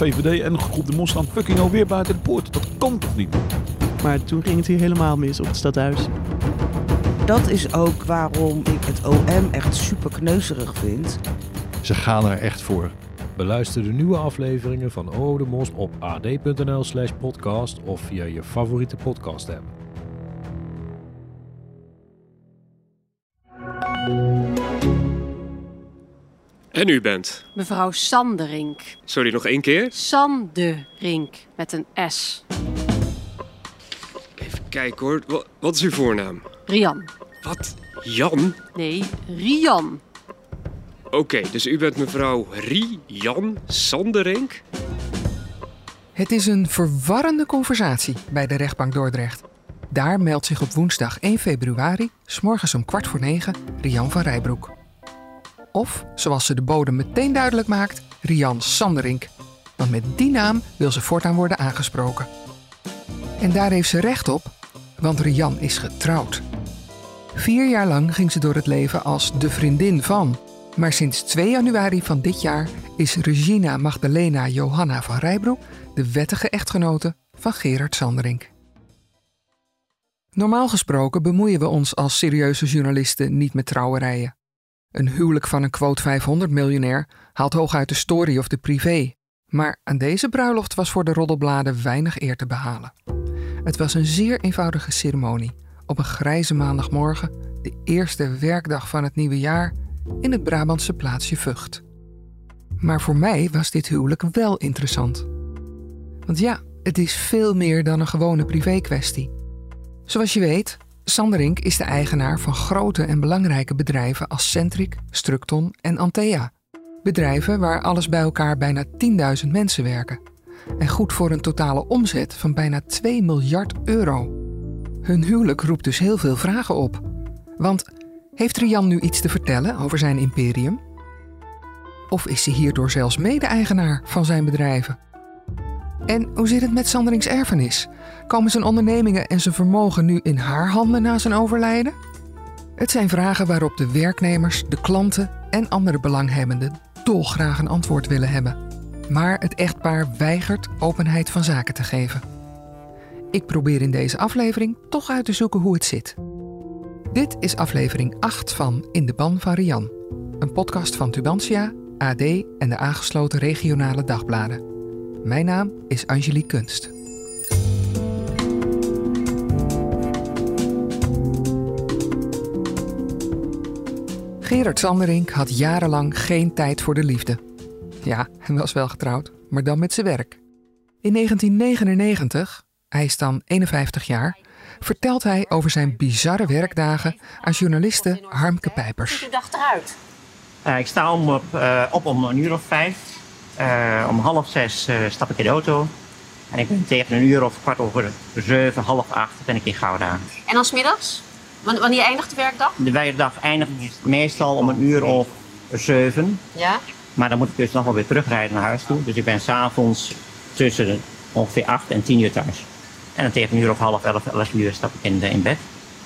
VVD en de groep de Mos staan fucking alweer buiten de poort. Dat kan toch niet? Maar toen ging het hier helemaal mis op het stadhuis. Dat is ook waarom ik het OM echt super kneuzerig vind. Ze gaan er echt voor. Beluister de nieuwe afleveringen van O de Mos op ad.nl slash podcast of via je favoriete podcast En u bent? Mevrouw Sanderink. Sorry, nog één keer? Sanderink, met een S. Even kijken hoor. Wat is uw voornaam? Rian. Wat? Jan? Nee, Rian. Oké, dus u bent mevrouw Rian Sanderink? Het is een verwarrende conversatie bij de rechtbank Dordrecht. Daar meldt zich op woensdag 1 februari, s morgens om kwart voor negen, Rian van Rijbroek. Of, zoals ze de bodem meteen duidelijk maakt, Rian Sanderink. Want met die naam wil ze voortaan worden aangesproken. En daar heeft ze recht op, want Rian is getrouwd. Vier jaar lang ging ze door het leven als de vriendin van. Maar sinds 2 januari van dit jaar is Regina Magdalena Johanna van Rijbroek de wettige echtgenote van Gerard Sanderink. Normaal gesproken bemoeien we ons als serieuze journalisten niet met trouwerijen. Een huwelijk van een quote 500 miljonair haalt hooguit de story of de privé. Maar aan deze bruiloft was voor de roddelbladen weinig eer te behalen. Het was een zeer eenvoudige ceremonie op een grijze maandagmorgen, de eerste werkdag van het nieuwe jaar, in het Brabantse plaatsje Vught. Maar voor mij was dit huwelijk wel interessant. Want ja, het is veel meer dan een gewone privé-kwestie. Zoals je weet, Sanderink is de eigenaar van grote en belangrijke bedrijven als Centric, Structon en Antea. Bedrijven waar alles bij elkaar bijna 10.000 mensen werken. En goed voor een totale omzet van bijna 2 miljard euro. Hun huwelijk roept dus heel veel vragen op. Want heeft Rian nu iets te vertellen over zijn imperium? Of is ze hierdoor zelfs mede-eigenaar van zijn bedrijven? En hoe zit het met Sanderings erfenis? Komen zijn ondernemingen en zijn vermogen nu in haar handen na zijn overlijden? Het zijn vragen waarop de werknemers, de klanten en andere belanghebbenden dolgraag een antwoord willen hebben. Maar het echtpaar weigert openheid van zaken te geven. Ik probeer in deze aflevering toch uit te zoeken hoe het zit. Dit is aflevering 8 van In de Ban van Rian, een podcast van Tubantia, AD en de aangesloten regionale dagbladen. Mijn naam is Angelique Kunst. Gerard Sanderink had jarenlang geen tijd voor de liefde. Ja, hij was wel getrouwd, maar dan met zijn werk. In 1999, hij is dan 51 jaar, vertelt hij over zijn bizarre werkdagen aan journaliste Harmke Pijpers. Hoe ziet de dag eruit? Uh, ik sta om op, uh, op om een uur of vijf. Uh, om half zes stap ik in de auto. En ik ben tegen een uur of kwart over zeven, half acht ben ik in Gouda. En dan middags? Wanneer eindigt de werkdag? De werkdag eindigt meestal om een uur of zeven. Ja. Maar dan moet ik dus nog wel weer terugrijden naar huis toe. Dus ik ben s'avonds tussen ongeveer acht en tien uur thuis. En dan tegen een uur of half elf, elf uur stap ik in, in bed.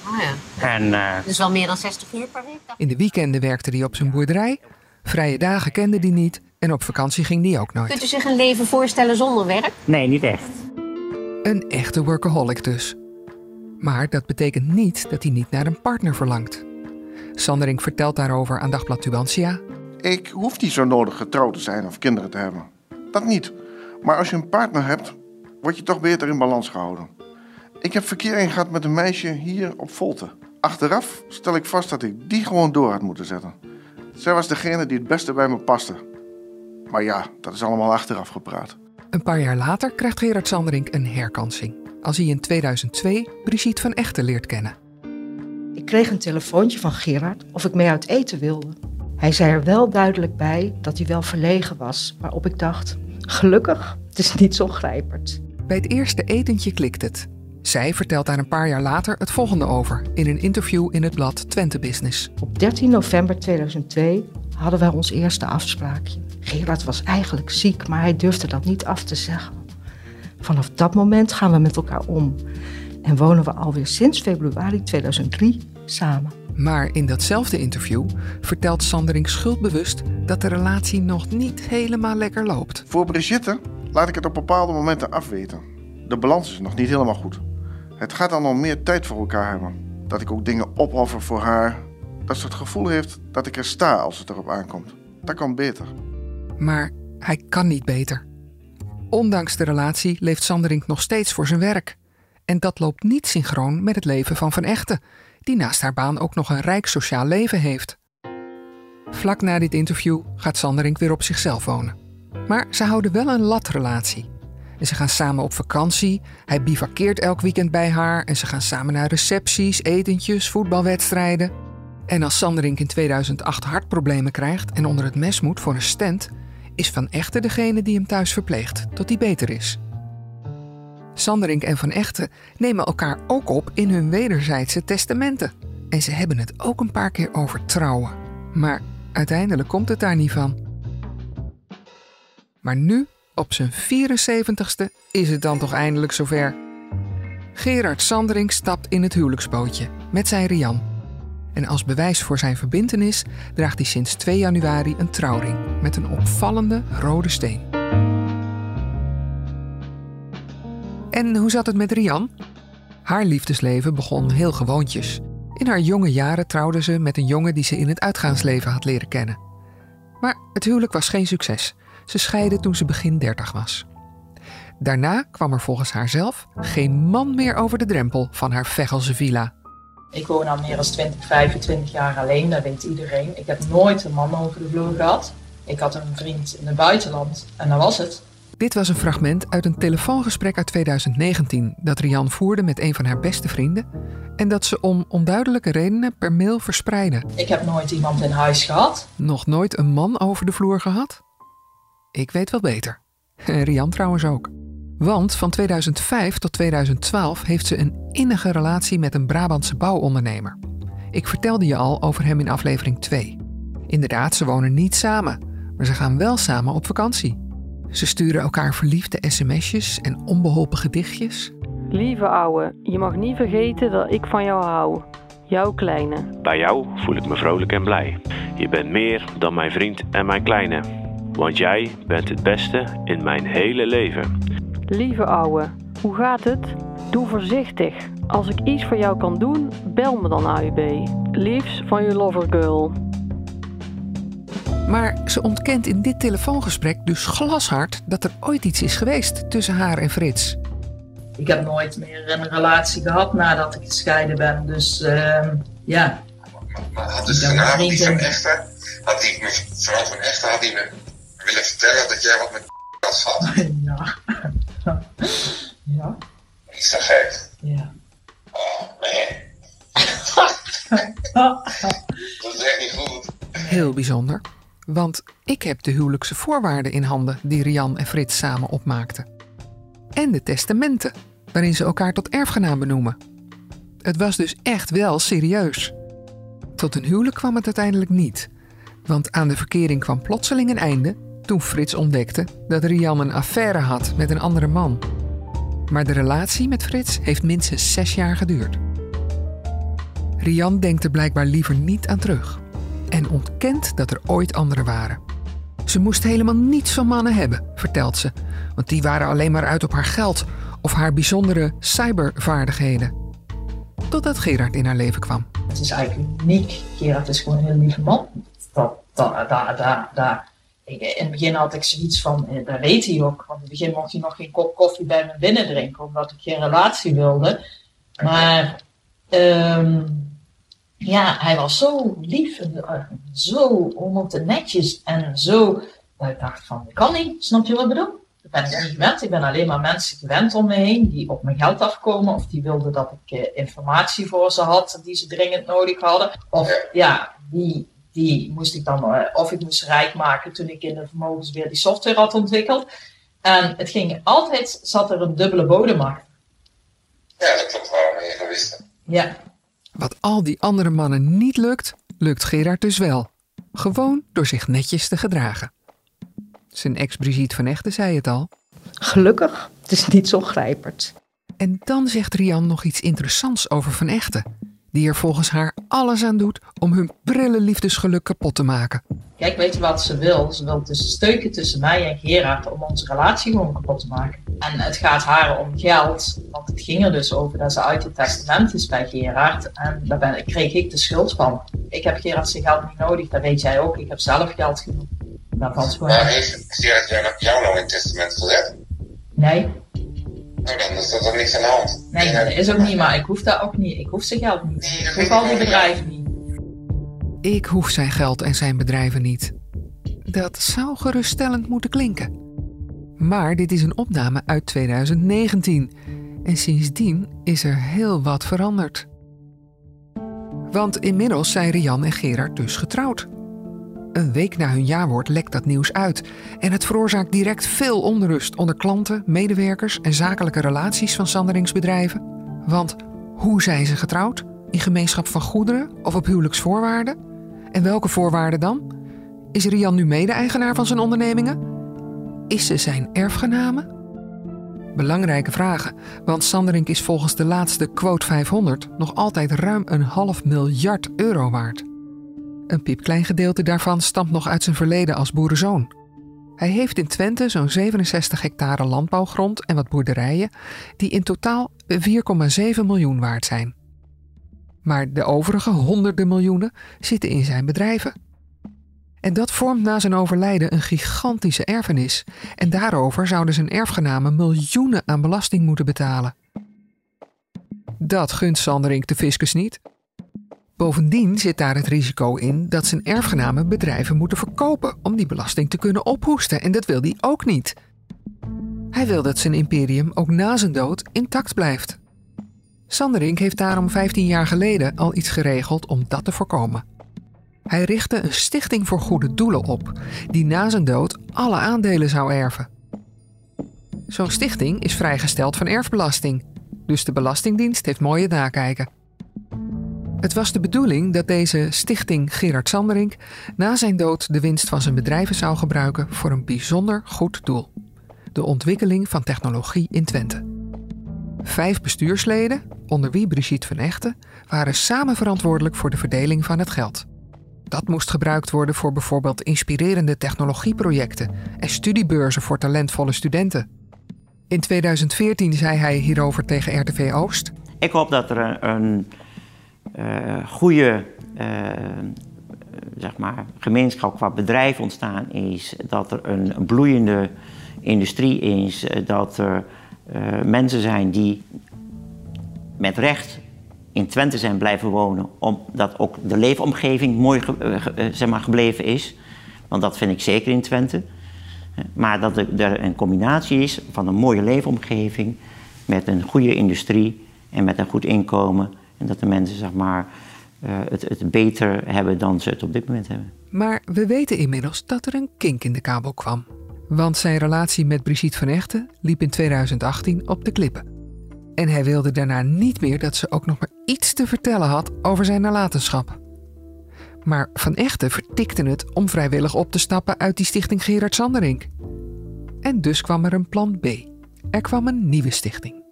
Oh ja. En, uh, dus wel meer dan 60 uur per week? In de weekenden werkte hij op zijn boerderij. Vrije dagen kende hij niet. En op vakantie ging hij ook nooit. Kunt u zich een leven voorstellen zonder werk? Nee, niet echt. Een echte workaholic dus. Maar dat betekent niet dat hij niet naar een partner verlangt. Sandering vertelt daarover aan Dagblad Tubantia. Ik hoef niet zo nodig getrouwd te zijn of kinderen te hebben. Dat niet. Maar als je een partner hebt, word je toch beter in balans gehouden. Ik heb verkering gehad met een meisje hier op Volte. Achteraf stel ik vast dat ik die gewoon door had moeten zetten. Zij was degene die het beste bij me paste. Maar ja, dat is allemaal achteraf gepraat. Een paar jaar later krijgt Gerard Sanderink een herkansing. Als hij in 2002 Brigitte van Echten leert kennen. Ik kreeg een telefoontje van Gerard of ik mee uit eten wilde. Hij zei er wel duidelijk bij dat hij wel verlegen was, waarop ik dacht: gelukkig, het is niet zo. Bij het eerste etentje klikt het. Zij vertelt daar een paar jaar later het volgende over in een interview in het blad Twente Business. Op 13 november 2002 hadden wij ons eerste afspraakje. Gerard was eigenlijk ziek, maar hij durfde dat niet af te zeggen. Vanaf dat moment gaan we met elkaar om en wonen we alweer sinds februari 2003 samen. Maar in datzelfde interview vertelt Sandering schuldbewust dat de relatie nog niet helemaal lekker loopt. Voor Brigitte laat ik het op bepaalde momenten afweten. De balans is nog niet helemaal goed. Het gaat dan om meer tijd voor elkaar hebben. Dat ik ook dingen opoffer voor haar. Dat ze het gevoel heeft dat ik er sta als het erop aankomt. Dat kan beter. Maar hij kan niet beter. Ondanks de relatie leeft Sanderink nog steeds voor zijn werk. En dat loopt niet synchroon met het leven van Van Echten, die naast haar baan ook nog een rijk sociaal leven heeft. Vlak na dit interview gaat Sanderink weer op zichzelf wonen. Maar ze houden wel een latrelatie. Ze gaan samen op vakantie. Hij bivakkeert elk weekend bij haar. En ze gaan samen naar recepties, etentjes, voetbalwedstrijden. En als Sanderink in 2008 hartproblemen krijgt en onder het mes moet voor een stent, is Van Echten degene die hem thuis verpleegt tot hij beter is. Sanderink en Van Echten nemen elkaar ook op in hun wederzijdse testamenten. En ze hebben het ook een paar keer over trouwen. Maar uiteindelijk komt het daar niet van. Maar nu, op zijn 74ste, is het dan toch eindelijk zover. Gerard Sanderink stapt in het huwelijksbootje met zijn Rian. En als bewijs voor zijn verbintenis draagt hij sinds 2 januari een trouwring met een opvallende rode steen. En hoe zat het met Rian? Haar liefdesleven begon heel gewoontjes. In haar jonge jaren trouwde ze met een jongen die ze in het uitgaansleven had leren kennen. Maar het huwelijk was geen succes. Ze scheidde toen ze begin 30 was. Daarna kwam er volgens haarzelf geen man meer over de drempel van haar Veghelse villa. Ik woon al meer dan 20, 25 jaar alleen, dat weet iedereen. Ik heb nooit een man over de vloer gehad. Ik had een vriend in het buitenland en dat was het. Dit was een fragment uit een telefoongesprek uit 2019 dat Rian voerde met een van haar beste vrienden en dat ze om onduidelijke redenen per mail verspreidde. Ik heb nooit iemand in huis gehad. Nog nooit een man over de vloer gehad? Ik weet wel beter. Rian trouwens ook. Want van 2005 tot 2012 heeft ze een innige relatie met een Brabantse bouwondernemer. Ik vertelde je al over hem in aflevering 2. Inderdaad, ze wonen niet samen, maar ze gaan wel samen op vakantie. Ze sturen elkaar verliefde sms'jes en onbeholpen gedichtjes. Lieve ouwe, je mag niet vergeten dat ik van jou hou. Jouw kleine. Bij jou voel ik me vrolijk en blij. Je bent meer dan mijn vriend en mijn kleine. Want jij bent het beste in mijn hele leven. Lieve ouwe, hoe gaat het? Doe voorzichtig. Als ik iets voor jou kan doen, bel me dan AUB. Liefs van je lovergirl. Maar ze ontkent in dit telefoongesprek dus glashard dat er ooit iets is geweest tussen haar en Frits. Ik heb nooit meer een relatie gehad nadat ik gescheiden ben. Dus uh, ja. Maar had dus vanavond die van Echten, had die mevrouw van Echten, had die me willen vertellen dat jij wat met had gehad? Ja. Ja. Is dat gek? Ja. Oh, man. dat is echt niet goed. Heel bijzonder. Want ik heb de huwelijkse voorwaarden in handen die Rian en Frits samen opmaakten. En de testamenten, waarin ze elkaar tot erfgenaam benoemen. Het was dus echt wel serieus. Tot een huwelijk kwam het uiteindelijk niet. Want aan de verkering kwam plotseling een einde toen Frits ontdekte dat Rian een affaire had met een andere man. Maar de relatie met Frits heeft minstens zes jaar geduurd. Rian denkt er blijkbaar liever niet aan terug en ontkent dat er ooit anderen waren. Ze moest helemaal niets van mannen hebben, vertelt ze, want die waren alleen maar uit op haar geld of haar bijzondere cybervaardigheden. Totdat Gerard in haar leven kwam. Het is eigenlijk uniek. Gerard is gewoon een heel lieve man. Dat, dat, dat, dat, dat. In het begin had ik zoiets van, eh, dat weet hij ook. Want in het begin mocht hij nog geen kop koffie bij me binnen drinken, omdat ik geen relatie wilde. Maar um, ja, hij was zo lief en uh, zo onder de netjes en zo. Dat ik dacht van, dat kan niet, snap je wat ik bedoel? ben ik niet gewend. Ik ben alleen maar mensen gewend om me heen die op mijn geld afkomen. Of die wilden dat ik eh, informatie voor ze had die ze dringend nodig hadden. Of ja, die, die moest ik dan, eh, of ik moest rijk maken toen ik in de vermogens weer die software had ontwikkeld. En het ging altijd, zat er een dubbele bodem achter. Ja, dat klopt wel, een egoïsten. Ja. Wat al die andere mannen niet lukt, lukt Gerard dus wel. Gewoon door zich netjes te gedragen. Zijn ex Brigitte van Echten zei het al. Gelukkig, het is niet zo grijperd. En dan zegt Rian nog iets interessants over Van Echten. Die er volgens haar alles aan doet om hun prille liefdesgeluk kapot te maken. Kijk, weet je wat ze wil? Ze wil dus steuken tussen mij en Gerard om onze relatie gewoon kapot te maken. En het gaat haar om geld, want het ging er dus over dat ze uit het testament is bij Gerard. En daar ben, kreeg ik de schuld van. Ik heb Gerard zijn geld niet nodig, dat weet jij ook. Ik heb zelf geld genoeg. Dat gewoon. Maar heeft Gerard jou nou in het testament gezet? Nee. Nou, dan is er niks aan de hand. Nee, dat is ook niet, maar ik hoef dat ook niet. Ik hoef zijn geld niet. ik hoef al die bedrijven niet. Ik hoef zijn geld en zijn bedrijven niet. Dat zou geruststellend moeten klinken. Maar dit is een opname uit 2019 en sindsdien is er heel wat veranderd. Want inmiddels zijn Rian en Gerard dus getrouwd. Een week na hun jaarwoord lekt dat nieuws uit en het veroorzaakt direct veel onrust onder klanten, medewerkers en zakelijke relaties van Sanderingsbedrijven. Want hoe zijn ze getrouwd? In gemeenschap van goederen of op huwelijksvoorwaarden? En welke voorwaarden dan? Is Rian nu mede-eigenaar van zijn ondernemingen? Is ze zijn erfgename? Belangrijke vragen, want Sanderink is volgens de laatste quote 500 nog altijd ruim een half miljard euro waard. Een piepklein gedeelte daarvan stamt nog uit zijn verleden als boerenzoon. Hij heeft in Twente zo'n 67 hectare landbouwgrond en wat boerderijen, die in totaal 4,7 miljoen waard zijn. Maar de overige honderden miljoenen zitten in zijn bedrijven. En dat vormt na zijn overlijden een gigantische erfenis. En daarover zouden zijn erfgenamen miljoenen aan belasting moeten betalen. Dat gunt Sanderink de fiscus niet. Bovendien zit daar het risico in dat zijn erfgenamen bedrijven moeten verkopen om die belasting te kunnen ophoesten. En dat wil hij ook niet. Hij wil dat zijn imperium ook na zijn dood intact blijft. Sanderink heeft daarom 15 jaar geleden al iets geregeld om dat te voorkomen. Hij richtte een stichting voor goede doelen op, die na zijn dood alle aandelen zou erven. Zo'n stichting is vrijgesteld van erfbelasting, dus de Belastingdienst heeft mooie nakijken. Het was de bedoeling dat deze stichting Gerard Sanderink na zijn dood de winst van zijn bedrijven zou gebruiken voor een bijzonder goed doel: de ontwikkeling van technologie in Twente. Vijf bestuursleden, onder wie Brigitte van Echten, waren samen verantwoordelijk voor de verdeling van het geld. Dat moest gebruikt worden voor bijvoorbeeld inspirerende technologieprojecten en studiebeurzen voor talentvolle studenten. In 2014 zei hij hierover tegen RTV Oost. Ik hoop dat er een, een goede uh, zeg maar, gemeenschap qua bedrijf ontstaan is. Dat er een bloeiende industrie is. Dat er mensen zijn die met recht in Twente zijn blijven wonen, omdat ook de leefomgeving mooi zeg maar, gebleven is. Want dat vind ik zeker in Twente. Maar dat er een combinatie is van een mooie leefomgeving met een goede industrie en met een goed inkomen. En dat de mensen zeg maar, uh, het, het beter hebben dan ze het op dit moment hebben. Maar we weten inmiddels dat er een kink in de kabel kwam. Want zijn relatie met Brigitte van Echten liep in 2018 op de klippen. En hij wilde daarna niet meer dat ze ook nog maar iets te vertellen had over zijn nalatenschap. Maar Van Echten vertikte het om vrijwillig op te stappen uit die stichting Gerard Sanderink. En dus kwam er een plan B. Er kwam een nieuwe stichting.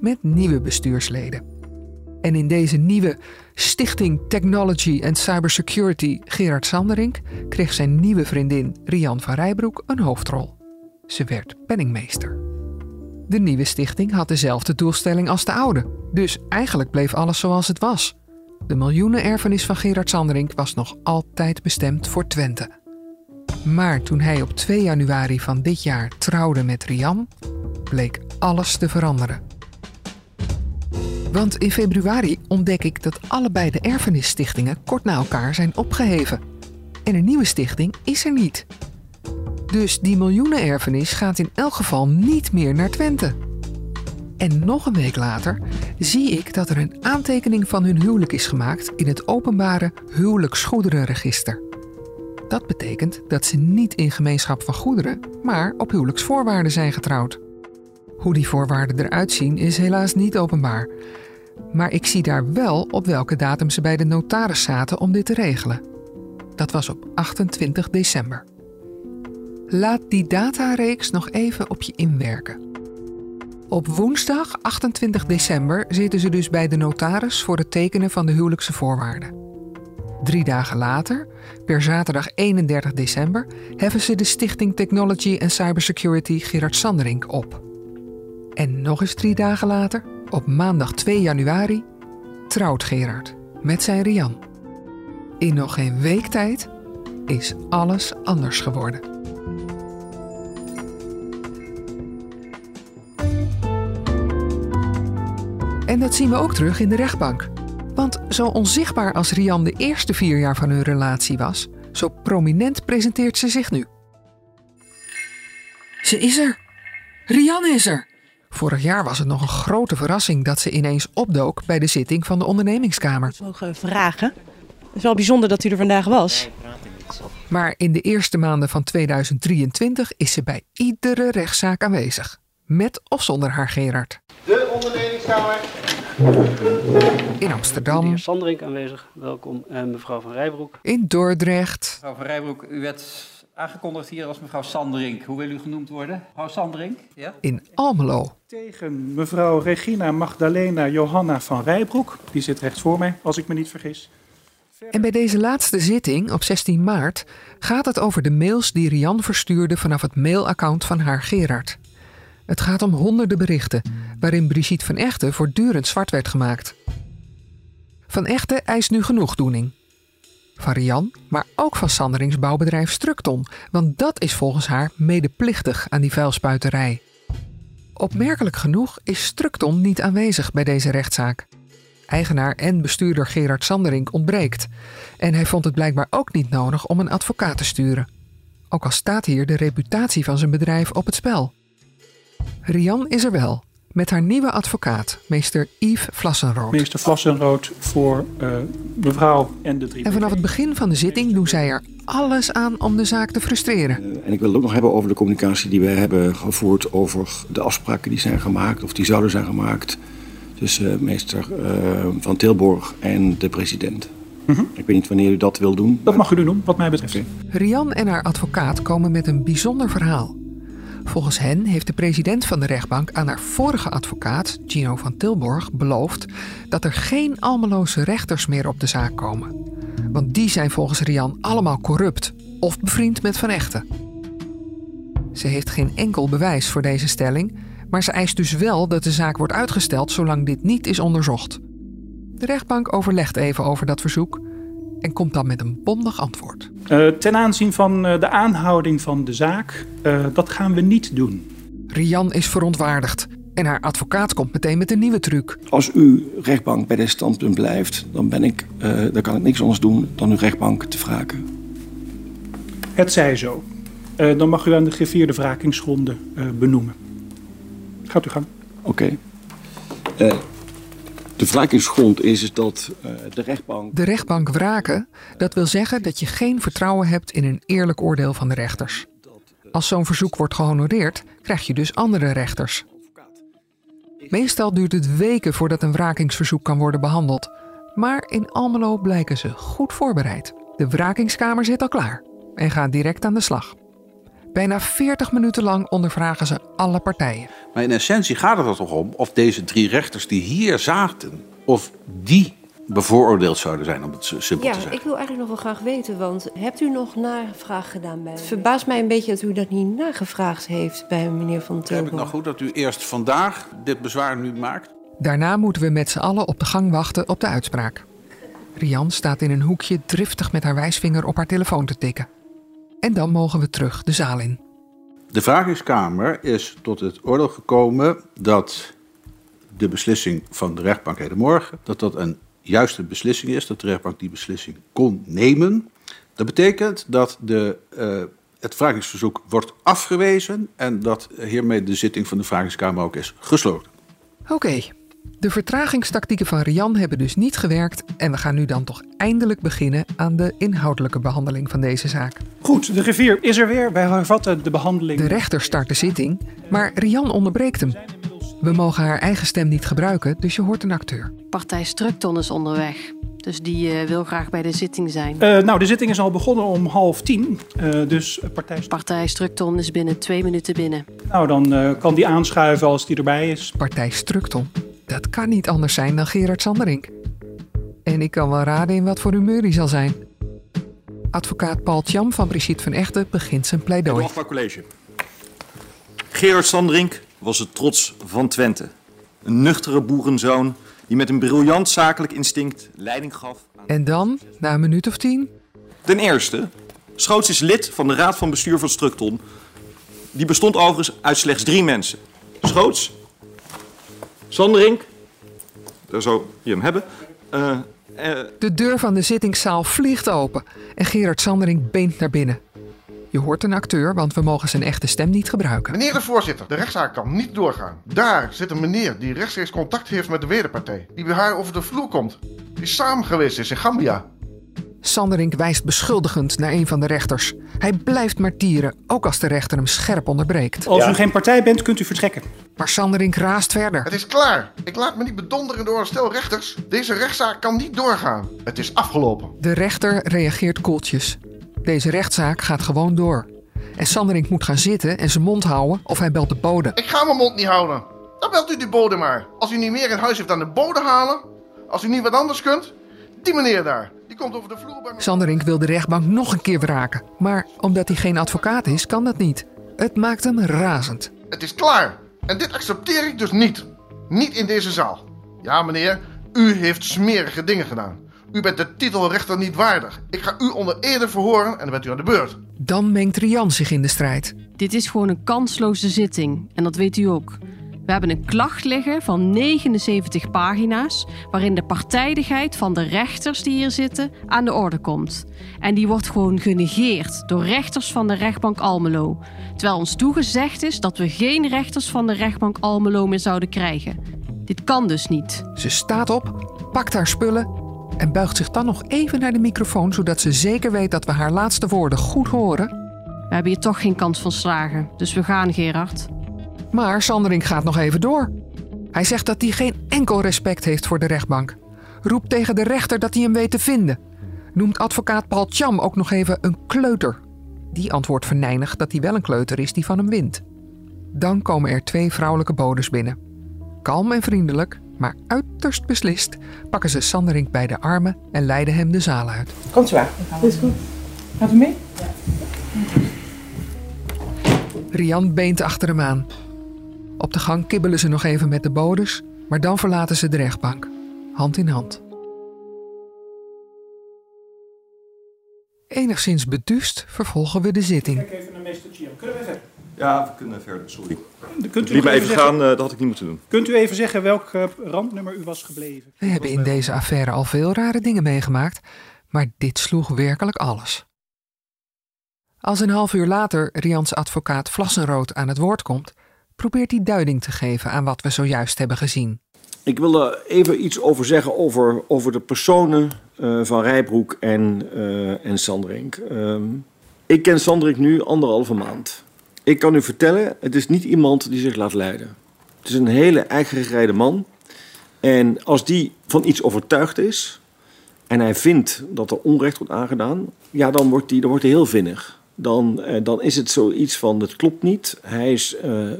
Met nieuwe bestuursleden. En in deze nieuwe Stichting Technology and Cybersecurity Gerard Sanderink kreeg zijn nieuwe vriendin Rian van Rijbroek een hoofdrol. Ze werd penningmeester. De nieuwe stichting had dezelfde doelstelling als de oude, dus eigenlijk bleef alles zoals het was. De miljoenenerfenis van Gerard Sanderink was nog altijd bestemd voor Twente. Maar toen hij op 2 januari van dit jaar trouwde met Rian, bleek alles te veranderen. Want in februari ontdek ik dat allebei de erfenisstichtingen kort na elkaar zijn opgeheven. En een nieuwe stichting is er niet. Dus die miljoenenerfenis gaat in elk geval niet meer naar Twente. En nog een week later zie ik dat er een aantekening van hun huwelijk is gemaakt in het openbare huwelijksgoederenregister. Dat betekent dat ze niet in gemeenschap van goederen, maar op huwelijksvoorwaarden zijn getrouwd. Hoe die voorwaarden eruit zien is helaas niet openbaar. Maar ik zie daar wel op welke datum ze bij de notaris zaten om dit te regelen. Dat was op 28 december. Laat die datareeks nog even op je inwerken. Op woensdag 28 december zitten ze dus bij de notaris voor het tekenen van de huwelijkse voorwaarden. Drie dagen later, per zaterdag 31 december, heffen ze de Stichting Technology and Cybersecurity Gerard Sanderink op. En nog eens drie dagen later, op maandag 2 januari, trouwt Gerard met zijn Rian. In nog geen week tijd is alles anders geworden. En dat zien we ook terug in de rechtbank. Want zo onzichtbaar als Rian de eerste vier jaar van hun relatie was, zo prominent presenteert ze zich nu. Ze is er! Rian is er! Vorig jaar was het nog een grote verrassing dat ze ineens opdook bij de zitting van de ondernemingskamer. Mogen vragen? Het is wel bijzonder dat u er vandaag was. Maar in de eerste maanden van 2023 is ze bij iedere rechtszaak aanwezig. Met of zonder haar Gerard. De ondernemingskamer. In Amsterdam. Meneer Sanderink aanwezig, welkom. En mevrouw van Rijbroek. In Dordrecht. Mevrouw van Rijbroek, u werd aangekondigd hier als mevrouw Sanderink. Hoe wil u genoemd worden? Mevrouw Sanderink? Ja? In Almelo. Tegen mevrouw Regina Magdalena Johanna van Rijbroek. Die zit rechts voor mij, als ik me niet vergis. En bij deze laatste zitting op 16 maart gaat het over de mails die Rian verstuurde vanaf het mailaccount van haar Gerard. Het gaat om honderden berichten waarin Brigitte van Echten voortdurend zwart werd gemaakt. Van Echten eist nu genoegdoening. Van Rian, maar ook van Sanderings bouwbedrijf Structon, want dat is volgens haar medeplichtig aan die vuilspuiterij. Opmerkelijk genoeg is Structon niet aanwezig bij deze rechtszaak. Eigenaar en bestuurder Gerard Sanderink ontbreekt. En hij vond het blijkbaar ook niet nodig om een advocaat te sturen. Ook al staat hier de reputatie van zijn bedrijf op het spel. Rian is er wel, met haar nieuwe advocaat, meester Yves Vlassenrood. Meester Vlassenrood voor uh, mevrouw en de drie. En vanaf het begin van de zitting doen zij er alles aan om de zaak te frustreren. Uh, en ik wil het ook nog hebben over de communicatie die wij hebben gevoerd over de afspraken die zijn gemaakt of die zouden zijn gemaakt tussen uh, meester van Tilborg en de president. -hmm. Ik weet niet wanneer u dat wil doen. Dat mag u doen, wat mij betreft. Okay. Rian en haar advocaat komen met een bijzonder verhaal. Volgens hen heeft de president van de rechtbank aan haar vorige advocaat, Gino van Tilborg, beloofd dat er geen Almeloze rechters meer op de zaak komen. Want die zijn volgens Rian allemaal corrupt of bevriend met Van Echten. Ze heeft geen enkel bewijs voor deze stelling, maar ze eist dus wel dat de zaak wordt uitgesteld zolang dit niet is onderzocht. De rechtbank overlegt even over dat verzoek en komt dan met een bondig antwoord. Uh, ten aanzien van uh, de aanhouding van de zaak, uh, dat gaan we niet doen. Rian is verontwaardigd en haar advocaat komt meteen met een nieuwe truc. Als uw rechtbank bij dit standpunt blijft, dan, ben ik, dan kan ik niks anders doen dan uw rechtbank te wraken. Het zij zo. dan mag u aan de gevierde wrakingsgronden benoemen. Gaat u gang. Oké. Okay. De wrakingsgrond is, is dat uh, de rechtbank. De rechtbank wraken, dat wil zeggen dat je geen vertrouwen hebt in een eerlijk oordeel van de rechters. Als zo'n verzoek wordt gehonoreerd, krijg je dus andere rechters. Meestal duurt het weken voordat een wrakingsverzoek kan worden behandeld. Maar in Almelo blijken ze goed voorbereid. De wrakingskamer zit al klaar en gaat direct aan de slag. Bijna 40 minuten lang ondervragen ze alle partijen. Maar in essentie gaat het er toch om of deze drie rechters die hier zaten, of die bevooroordeeld zouden zijn, om het simpel ja, te zeggen. ik wil eigenlijk nog wel graag weten, want hebt u nog navraag gedaan bij... Het verbaast mij een beetje dat u dat niet nagevraagd heeft bij meneer Van Tilburg. Heb ik nou goed dat u eerst vandaag dit bezwaar nu maakt? Daarna moeten we met z'n allen op de gang wachten op de uitspraak. Rian staat in een hoekje driftig met haar wijsvinger op haar telefoon te tikken. En dan mogen we terug de zaal in. De vragingskamer is tot het oordeel gekomen dat de beslissing van de rechtbank hedenmorgen, dat dat een juiste beslissing is, dat de rechtbank die beslissing kon nemen. Dat betekent dat de uh, het vragingsverzoek wordt afgewezen en dat hiermee de zitting van de vragingskamer ook is gesloten. Oké, de vertragingstactieken van Rian hebben dus niet gewerkt en we gaan nu dan toch eindelijk beginnen aan de inhoudelijke behandeling van deze zaak. Goed, de griffier is er weer. Wij hervatten de behandeling. De rechter start de zitting, maar Rian onderbreekt hem. We mogen haar eigen stem niet gebruiken, dus je hoort een acteur. Partij Structon is onderweg. Dus die eh, wil graag bij de zitting zijn. Eh, nou, de zitting is al begonnen om half tien. Eh, dus partij... Partij Structon is binnen twee minuten binnen. Nou, dan eh, kan die aanschuiven als die erbij is. Partij Structon? Dat kan niet anders zijn dan Gerard Sanderink. En ik kan wel raden in wat voor humeur hij zal zijn. Advocaat Paul Tjam van Brigitte van Echten begint zijn pleidooi. Hoogbaar College. Gerard Sanderink was het trots van Twente. Een nuchtere boerenzoon die met een briljant zakelijk instinct leiding gaf. En dan, na een minuut of tien, Ten eerste, Schoots is lid van de raad van bestuur van Structon. Die bestond overigens uit slechts drie mensen. Schoots, Sanderink, daar zou je hem hebben. eh, eh, De deur van de zittingszaal vliegt open en Gerard Sanderink beent naar binnen. Je hoort een acteur, want we mogen zijn echte stem niet gebruiken. Meneer de voorzitter, de rechtszaak kan niet doorgaan. Daar zit een meneer die rechtstreeks contact heeft met de wederpartij. Die bij haar over de vloer komt. Die samen geweest is in Gambia. Sanderink wijst beschuldigend naar een van de rechters. Hij blijft martieren, ook als de rechter hem scherp onderbreekt. Als u geen partij bent, kunt u vertrekken. Maar Sanderink raast verder. Het is klaar. Ik laat me niet bedonderen door een stel rechters. Deze rechtszaak kan niet doorgaan. Het is afgelopen. De rechter reageert koeltjes. Deze rechtszaak gaat gewoon door. En Sanderink moet gaan zitten en zijn mond houden of hij belt de bode. Ik ga mijn mond niet houden. Dan belt u die bode maar. Als u niet meer in huis heeft dan de bode halen. Als u niet wat anders kunt. Die meneer daar. Die komt over de vloer bij me. Sanderink wil de rechtbank nog een keer wraken. Maar omdat hij geen advocaat is, kan dat niet. Het maakt hem razend. Het is klaar. En dit accepteer ik dus niet. Niet in deze zaal. Ja, meneer. U heeft smerige dingen gedaan. U bent de titelrechter niet waardig. Ik ga u onder ede verhoren en dan bent u aan de beurt. Dan mengt Rian zich in de strijd. Dit is gewoon een kansloze zitting en dat weet u ook. We hebben een klacht liggen van 79 pagina's, waarin de partijdigheid van de rechters die hier zitten aan de orde komt. En die wordt gewoon genegeerd door rechters van de rechtbank Almelo. Terwijl ons toegezegd is dat we geen rechters van de rechtbank Almelo meer zouden krijgen. Dit kan dus niet. Ze staat op, pakt haar spullen en buigt zich dan nog even naar de microfoon, zodat ze zeker weet dat we haar laatste woorden goed horen. We hebben hier toch geen kans van slagen, dus we gaan, Gerard. Maar Sanderink gaat nog even door. Hij zegt dat hij geen enkel respect heeft voor de rechtbank. Roept tegen de rechter dat hij hem weet te vinden. Noemt advocaat Paul Cham ook nog even een kleuter. Die antwoordt venijnig dat hij wel een kleuter is die van hem wint. Dan komen er twee vrouwelijke bodes binnen. Kalm en vriendelijk, maar uiterst beslist, pakken ze Sanderink bij de armen en leiden hem de zaal uit. Komt u maar. Is goed. Gaat u mee? Rian beent achter hem aan. Op de gang kibbelen ze nog even met de bodes, maar dan verlaten ze de rechtbank, hand in hand. Enigszins beduust vervolgen we de zitting. Kijk even naar meester Chiam. Kunnen we verder? Ja, we kunnen verder, sorry. Kunt u Liet me even zeggen- gaan, eh, dat had ik niet moeten doen. Kunt u even zeggen welk eh, randnummer u was gebleven? We hebben in deze affaire al veel rare dingen meegemaakt, maar dit sloeg werkelijk alles. Als een half uur later Rians advocaat Vlassenrood aan het woord komt, probeert hij duiding te geven aan wat we zojuist hebben gezien. Ik wil even iets over zeggen over, over de personen eh, van Rijbroek en, eh en Sanderink. Ehm, ik ken Sanderink nu anderhalve maand. Ik kan u vertellen, het is niet iemand die zich laat leiden. Het is een hele eigengerijde man. En als die van iets overtuigd is en hij vindt dat er onrecht wordt aangedaan, ja, dan wordt hij dan wordt hij heel vinnig. Dan, eh, dan is het zoiets van, het klopt niet. Hij is eh, eh,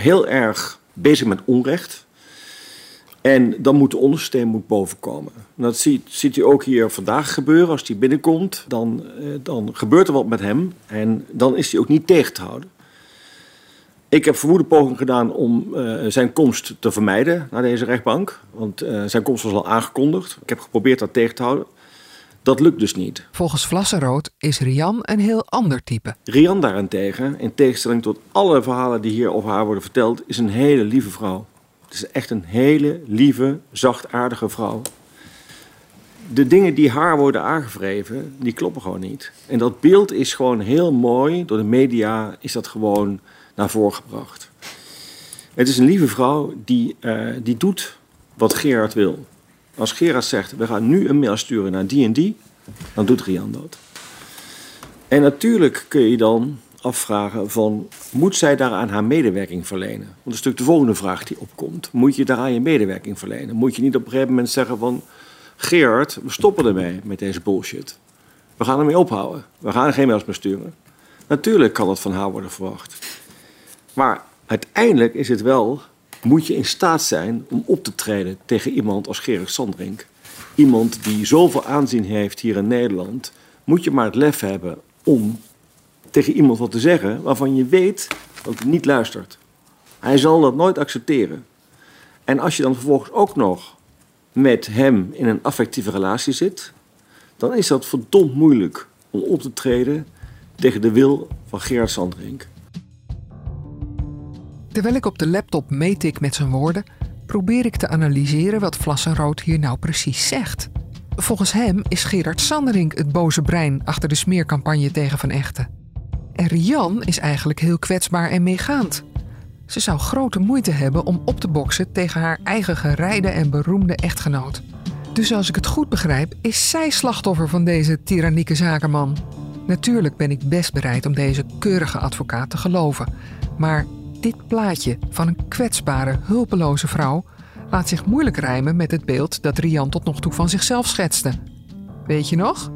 heel erg bezig met onrecht. En dan moet de ondersteen moet bovenkomen. En Dat ziet, ziet u ook hier vandaag gebeuren. Als hij binnenkomt, dan, dan gebeurt er wat met hem. En dan is hij ook niet tegen te houden. Ik heb verwoede poging gedaan om zijn komst te vermijden naar deze rechtbank. Want zijn komst was al aangekondigd. Ik heb geprobeerd dat tegen te houden. Dat lukt dus niet. Volgens Vlassenrood is Rian een heel ander type. Rian daarentegen, in tegenstelling tot alle verhalen die hier over haar worden verteld, is een hele lieve vrouw. Het is echt een hele lieve, zachtaardige vrouw. de dingen die haar worden aangevreven, die kloppen gewoon niet. En dat beeld is gewoon heel mooi, door de media is dat gewoon naar voren gebracht. Het is een lieve vrouw die, uh, die doet wat Gerard wil. Als Gerard zegt, we gaan nu een mail sturen naar die en die, dan doet Rian dat. En natuurlijk kun je dan afvragen van, moet zij daaraan haar medewerking verlenen? Want dat is natuurlijk de volgende vraag die opkomt. Moet je daaraan je medewerking verlenen? Moet je niet op een gegeven moment zeggen van, Gerard, we stoppen ermee met deze bullshit. We gaan ermee ophouden. We gaan geen mails meer sturen. Natuurlijk kan dat van haar worden verwacht. Maar uiteindelijk is het wel, moet je in staat zijn om op te treden tegen iemand als Gerard Sandrink. Iemand die zoveel aanzien heeft hier in Nederland, moet je maar het lef hebben om tegen iemand wat te zeggen waarvan je weet dat hij niet luistert. Hij zal dat nooit accepteren. En als je dan vervolgens ook nog met hem in een affectieve relatie zit, dan is dat verdomd moeilijk om op te treden tegen de wil van Gerard Sandrink. Terwijl ik op de laptop meetik met zijn woorden, probeer ik te analyseren wat Vlassenrood hier nou precies zegt. Volgens hem is Gerard Sanderink het boze brein achter de smeercampagne tegen Van Echten. En Rian is eigenlijk heel kwetsbaar en meegaand. Ze zou grote moeite hebben om op te boksen tegen haar eigen gerijde en beroemde echtgenoot. Dus als ik het goed begrijp, is zij slachtoffer van deze tyrannieke zakenman. Natuurlijk ben ik best bereid om deze keurige advocaat te geloven. Maar dit plaatje van een kwetsbare, hulpeloze vrouw laat zich moeilijk rijmen met het beeld dat Rian tot nog toe van zichzelf schetste. Weet je nog?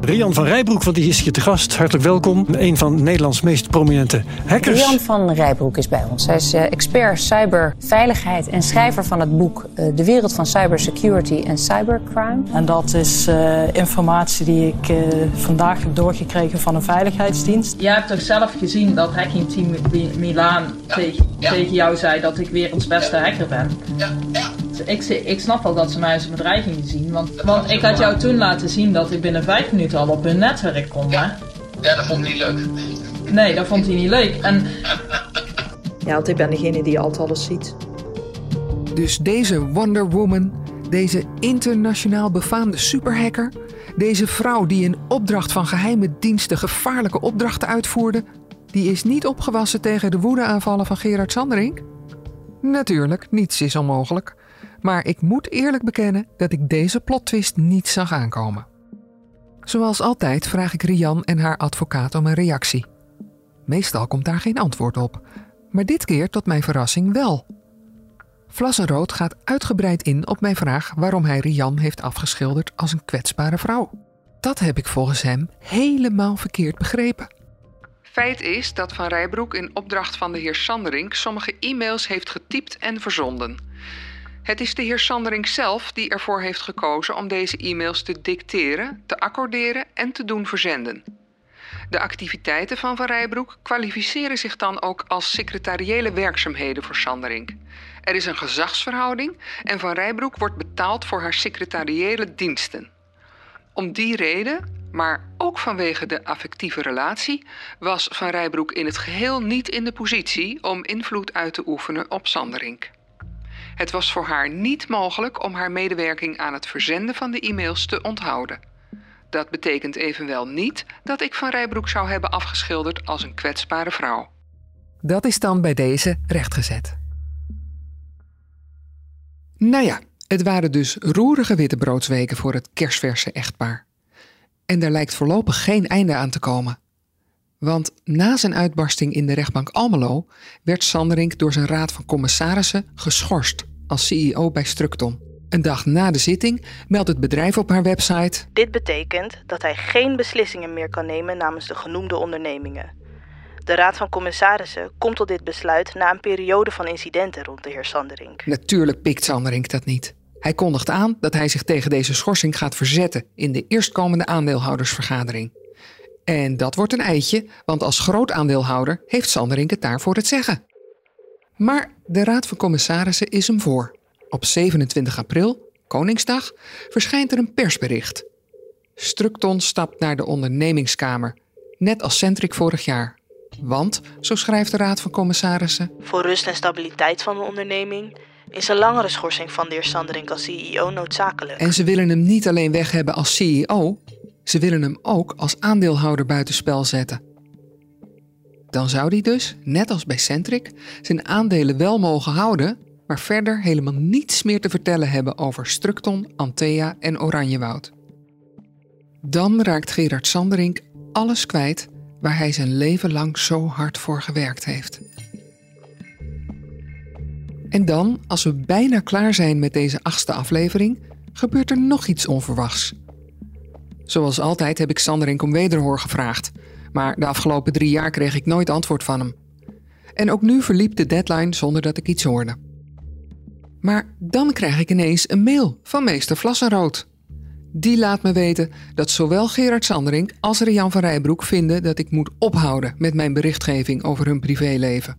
Rian van Rijbroek, want die is hier te gast. Hartelijk welkom. Een van Nederlands meest prominente hackers. Rian van Rijbroek is bij ons. Hij is uh, expert cyberveiligheid en schrijver van het boek uh, De wereld van cybersecurity en cybercrime. En dat is uh, informatie die ik vandaag heb doorgekregen van een veiligheidsdienst. Jij hebt toch zelf gezien dat Hacking Team Milaan ja. tegen, ja. tegen, jou zei dat ik werelds beste hacker ben? Ja. Ik, ik snap wel dat ze mij als een bedreiging zien. Want, want ik had jou toen laten zien dat ik binnen vijf minuten al op hun netwerk kon. Hè? Ja, dat vond hij niet leuk. Nee, dat vond hij niet leuk. En... Ja, want ik ben degene die altijd alles ziet. Dus deze Wonder Woman, deze internationaal befaamde superhacker, deze vrouw die in opdracht van geheime diensten gevaarlijke opdrachten uitvoerde, die is niet opgewassen tegen de woedeaanvallen van Gerard Sanderink? Natuurlijk, niets is onmogelijk. Maar ik moet eerlijk bekennen dat ik deze plottwist niet zag aankomen. Zoals altijd vraag ik Rian en haar advocaat om een reactie. Meestal komt daar geen antwoord op, maar dit keer tot mijn verrassing wel. Vlassenrood gaat uitgebreid in op mijn vraag waarom hij Rian heeft afgeschilderd als een kwetsbare vrouw. Dat heb ik volgens hem helemaal verkeerd begrepen. Feit is dat Van Rijbroek in opdracht van de heer Sanderink sommige e-mails heeft getypt en verzonden. Het is de heer Sanderink zelf die ervoor heeft gekozen om deze e-mails te dicteren, te accorderen en te doen verzenden. De activiteiten van Van Rijbroek kwalificeren zich dan ook als secretariële werkzaamheden voor Sanderink. Er is een gezagsverhouding en Van Rijbroek wordt betaald voor haar secretariële diensten. Om die reden, maar ook vanwege de affectieve relatie, was Van Rijbroek in het geheel niet in de positie om invloed uit te oefenen op Sanderink. Het was voor haar niet mogelijk om haar medewerking aan het verzenden van de e-mails te onthouden. Dat betekent evenwel niet dat ik Van Rijbroek zou hebben afgeschilderd als een kwetsbare vrouw. Dat is dan bij deze rechtgezet. Nou ja, het waren dus roerige wittebroodsweken voor het kerstverse echtpaar. En er lijkt voorlopig geen einde aan te komen. Want na zijn uitbarsting in de rechtbank Almelo werd Sanderink door zijn raad van commissarissen geschorst als CEO bij Structon. Een dag na de zitting meldt het bedrijf op haar website: Dit betekent dat hij geen beslissingen meer kan nemen namens de genoemde ondernemingen. De Raad van Commissarissen komt tot dit besluit na een periode van incidenten rond de heer Sanderink. Natuurlijk pikt Sanderink dat niet. Hij kondigt aan dat hij zich tegen deze schorsing gaat verzetten in de eerstkomende aandeelhoudersvergadering. En dat wordt een eitje, want als groot aandeelhouder heeft Sanderink het daarvoor het zeggen. Maar de Raad van Commissarissen is hem voor. Op 27 april, Koningsdag, verschijnt er een persbericht. Structon stapt naar de ondernemingskamer, net als Centric vorig jaar. Want, zo schrijft de Raad van Commissarissen. Voor rust en stabiliteit van de onderneming is een langere schorsing van de heer Sanderink als CEO noodzakelijk. En ze willen hem niet alleen weg hebben als CEO, ze willen hem ook als aandeelhouder buitenspel zetten. Dan zou hij dus, net als bij Centric, zijn aandelen wel mogen houden, maar verder helemaal niets meer te vertellen hebben over Structon, Antea en Oranjewoud. Dan raakt Gerard Sanderink alles kwijt waar hij zijn leven lang zo hard voor gewerkt heeft. En dan, als we bijna klaar zijn met deze achtste aflevering, gebeurt er nog iets onverwachts. Zoals altijd heb ik Sanderink om wederhoor gevraagd, maar de afgelopen drie jaar kreeg ik nooit antwoord van hem. En ook nu verliep de deadline zonder dat ik iets hoorde. Maar dan krijg ik ineens een mail van meester Vlassenrood. Die laat me weten dat zowel Gerard Sanderink als Rian van Rijbroek vinden dat ik moet ophouden met mijn berichtgeving over hun privéleven.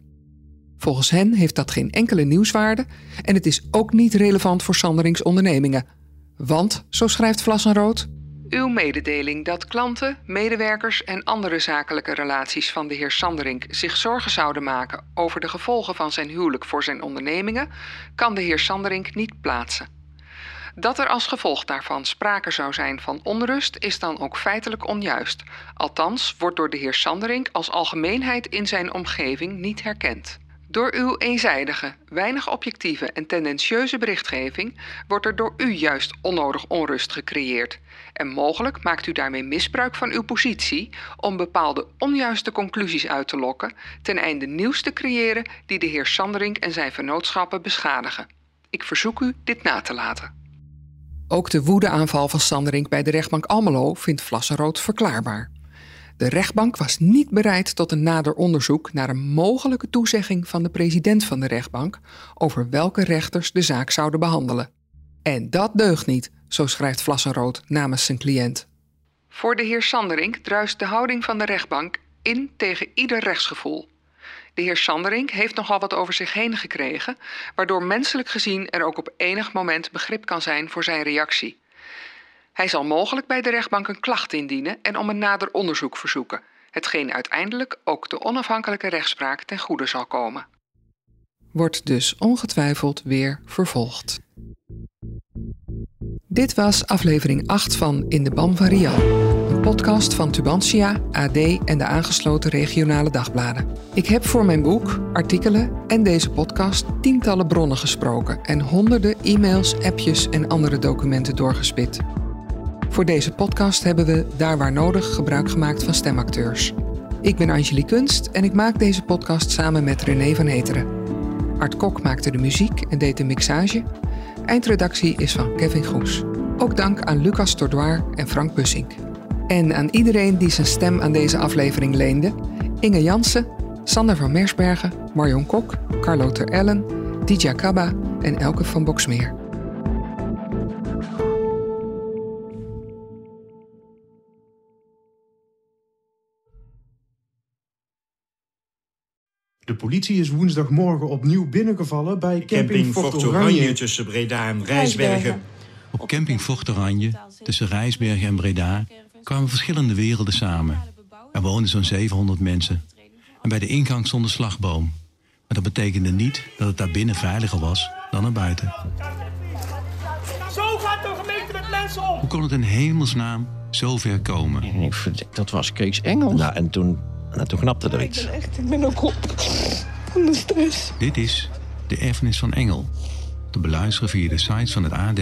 Volgens hen heeft dat geen enkele nieuwswaarde en het is ook niet relevant voor Sanderings ondernemingen. Want, zo schrijft Vlassenrood, uw mededeling dat klanten, medewerkers en andere zakelijke relaties van de heer Sanderink zich zorgen zouden maken over de gevolgen van zijn huwelijk voor zijn ondernemingen, kan de heer Sanderink niet plaatsen. Dat er als gevolg daarvan sprake zou zijn van onrust is dan ook feitelijk onjuist. Althans wordt door de heer Sanderink als algemeenheid in zijn omgeving niet herkend. Door uw eenzijdige, weinig objectieve en tendentieuze berichtgeving wordt er door u juist onnodig onrust gecreëerd. En mogelijk maakt u daarmee misbruik van uw positie om bepaalde onjuiste conclusies uit te lokken, ten einde nieuws te creëren die de heer Sanderink en zijn vennootschappen beschadigen. Ik verzoek u dit na te laten. Ook de woedeaanval van Sanderink bij de rechtbank Almelo vindt Vlassenrood verklaarbaar. De rechtbank was niet bereid tot een nader onderzoek naar een mogelijke toezegging van de president van de rechtbank over welke rechters de zaak zouden behandelen. En dat deugt niet, zo schrijft Vlassenrood namens zijn cliënt. Voor de heer Sanderink druist de houding van de rechtbank in tegen ieder rechtsgevoel. De heer Sanderink heeft nogal wat over zich heen gekregen, waardoor menselijk gezien er ook op enig moment begrip kan zijn voor zijn reactie. Hij zal mogelijk bij de rechtbank een klacht indienen en om een nader onderzoek verzoeken, hetgeen uiteindelijk ook de onafhankelijke rechtspraak ten goede zal komen. Wordt dus ongetwijfeld weer vervolgd. Dit was aflevering 8 van In de Ban van een podcast van Tubantia, AD en de aangesloten regionale dagbladen. Ik heb voor mijn boek, artikelen en deze podcast tientallen bronnen gesproken en honderden e-mails, appjes en andere documenten doorgespit. Voor deze podcast hebben we, daar waar nodig, gebruik gemaakt van stemacteurs. Ik ben Angelique Kunst en ik maak deze podcast samen met René van Heteren. Art Kok maakte de muziek en deed de mixage. Eindredactie is van Kevin Goes. Ook dank aan Lucas Tordoir en Frank Bussink. En aan iedereen die zijn stem aan deze aflevering leende. Inge Jansen, Sander van Mersbergen, Marion Kok, Carlo Ter Ellen, Dija Kabba en Elke van Boksmeer. De politie is woensdagmorgen opnieuw binnengevallen bij camping, Camping Fort Fort Oranje. Oranje tussen Breda en Rijsbergen. Op camping Fort Oranje, tussen Rijsbergen en Breda, kwamen verschillende werelden samen. Er woonden zo'n 700 mensen. En bij de ingang stond een slagboom. Maar dat betekende niet dat het daar binnen veiliger was dan er buiten. Zo gaat de gemeente met mensen om! Hoe kon het in hemelsnaam zo ver komen? Ik dat was Kees Engels. Nou, en toen, nou, toen knapte er iets. Echt, ik ben ook op van de stress. Dit is De Erfenis van Engel. Te beluisteren via de sites van het AD,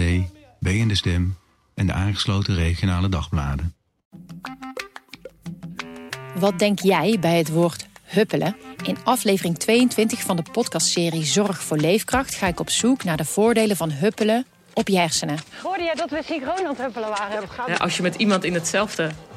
B en de Stem en de aangesloten regionale dagbladen. Wat denk jij bij het woord huppelen? In aflevering 22 van de podcastserie Zorg voor Leefkracht ga ik op zoek naar de voordelen van huppelen op je hersenen. Hoorde jij dat we synchroon aan het huppelen waren? Ja, als je met iemand in hetzelfde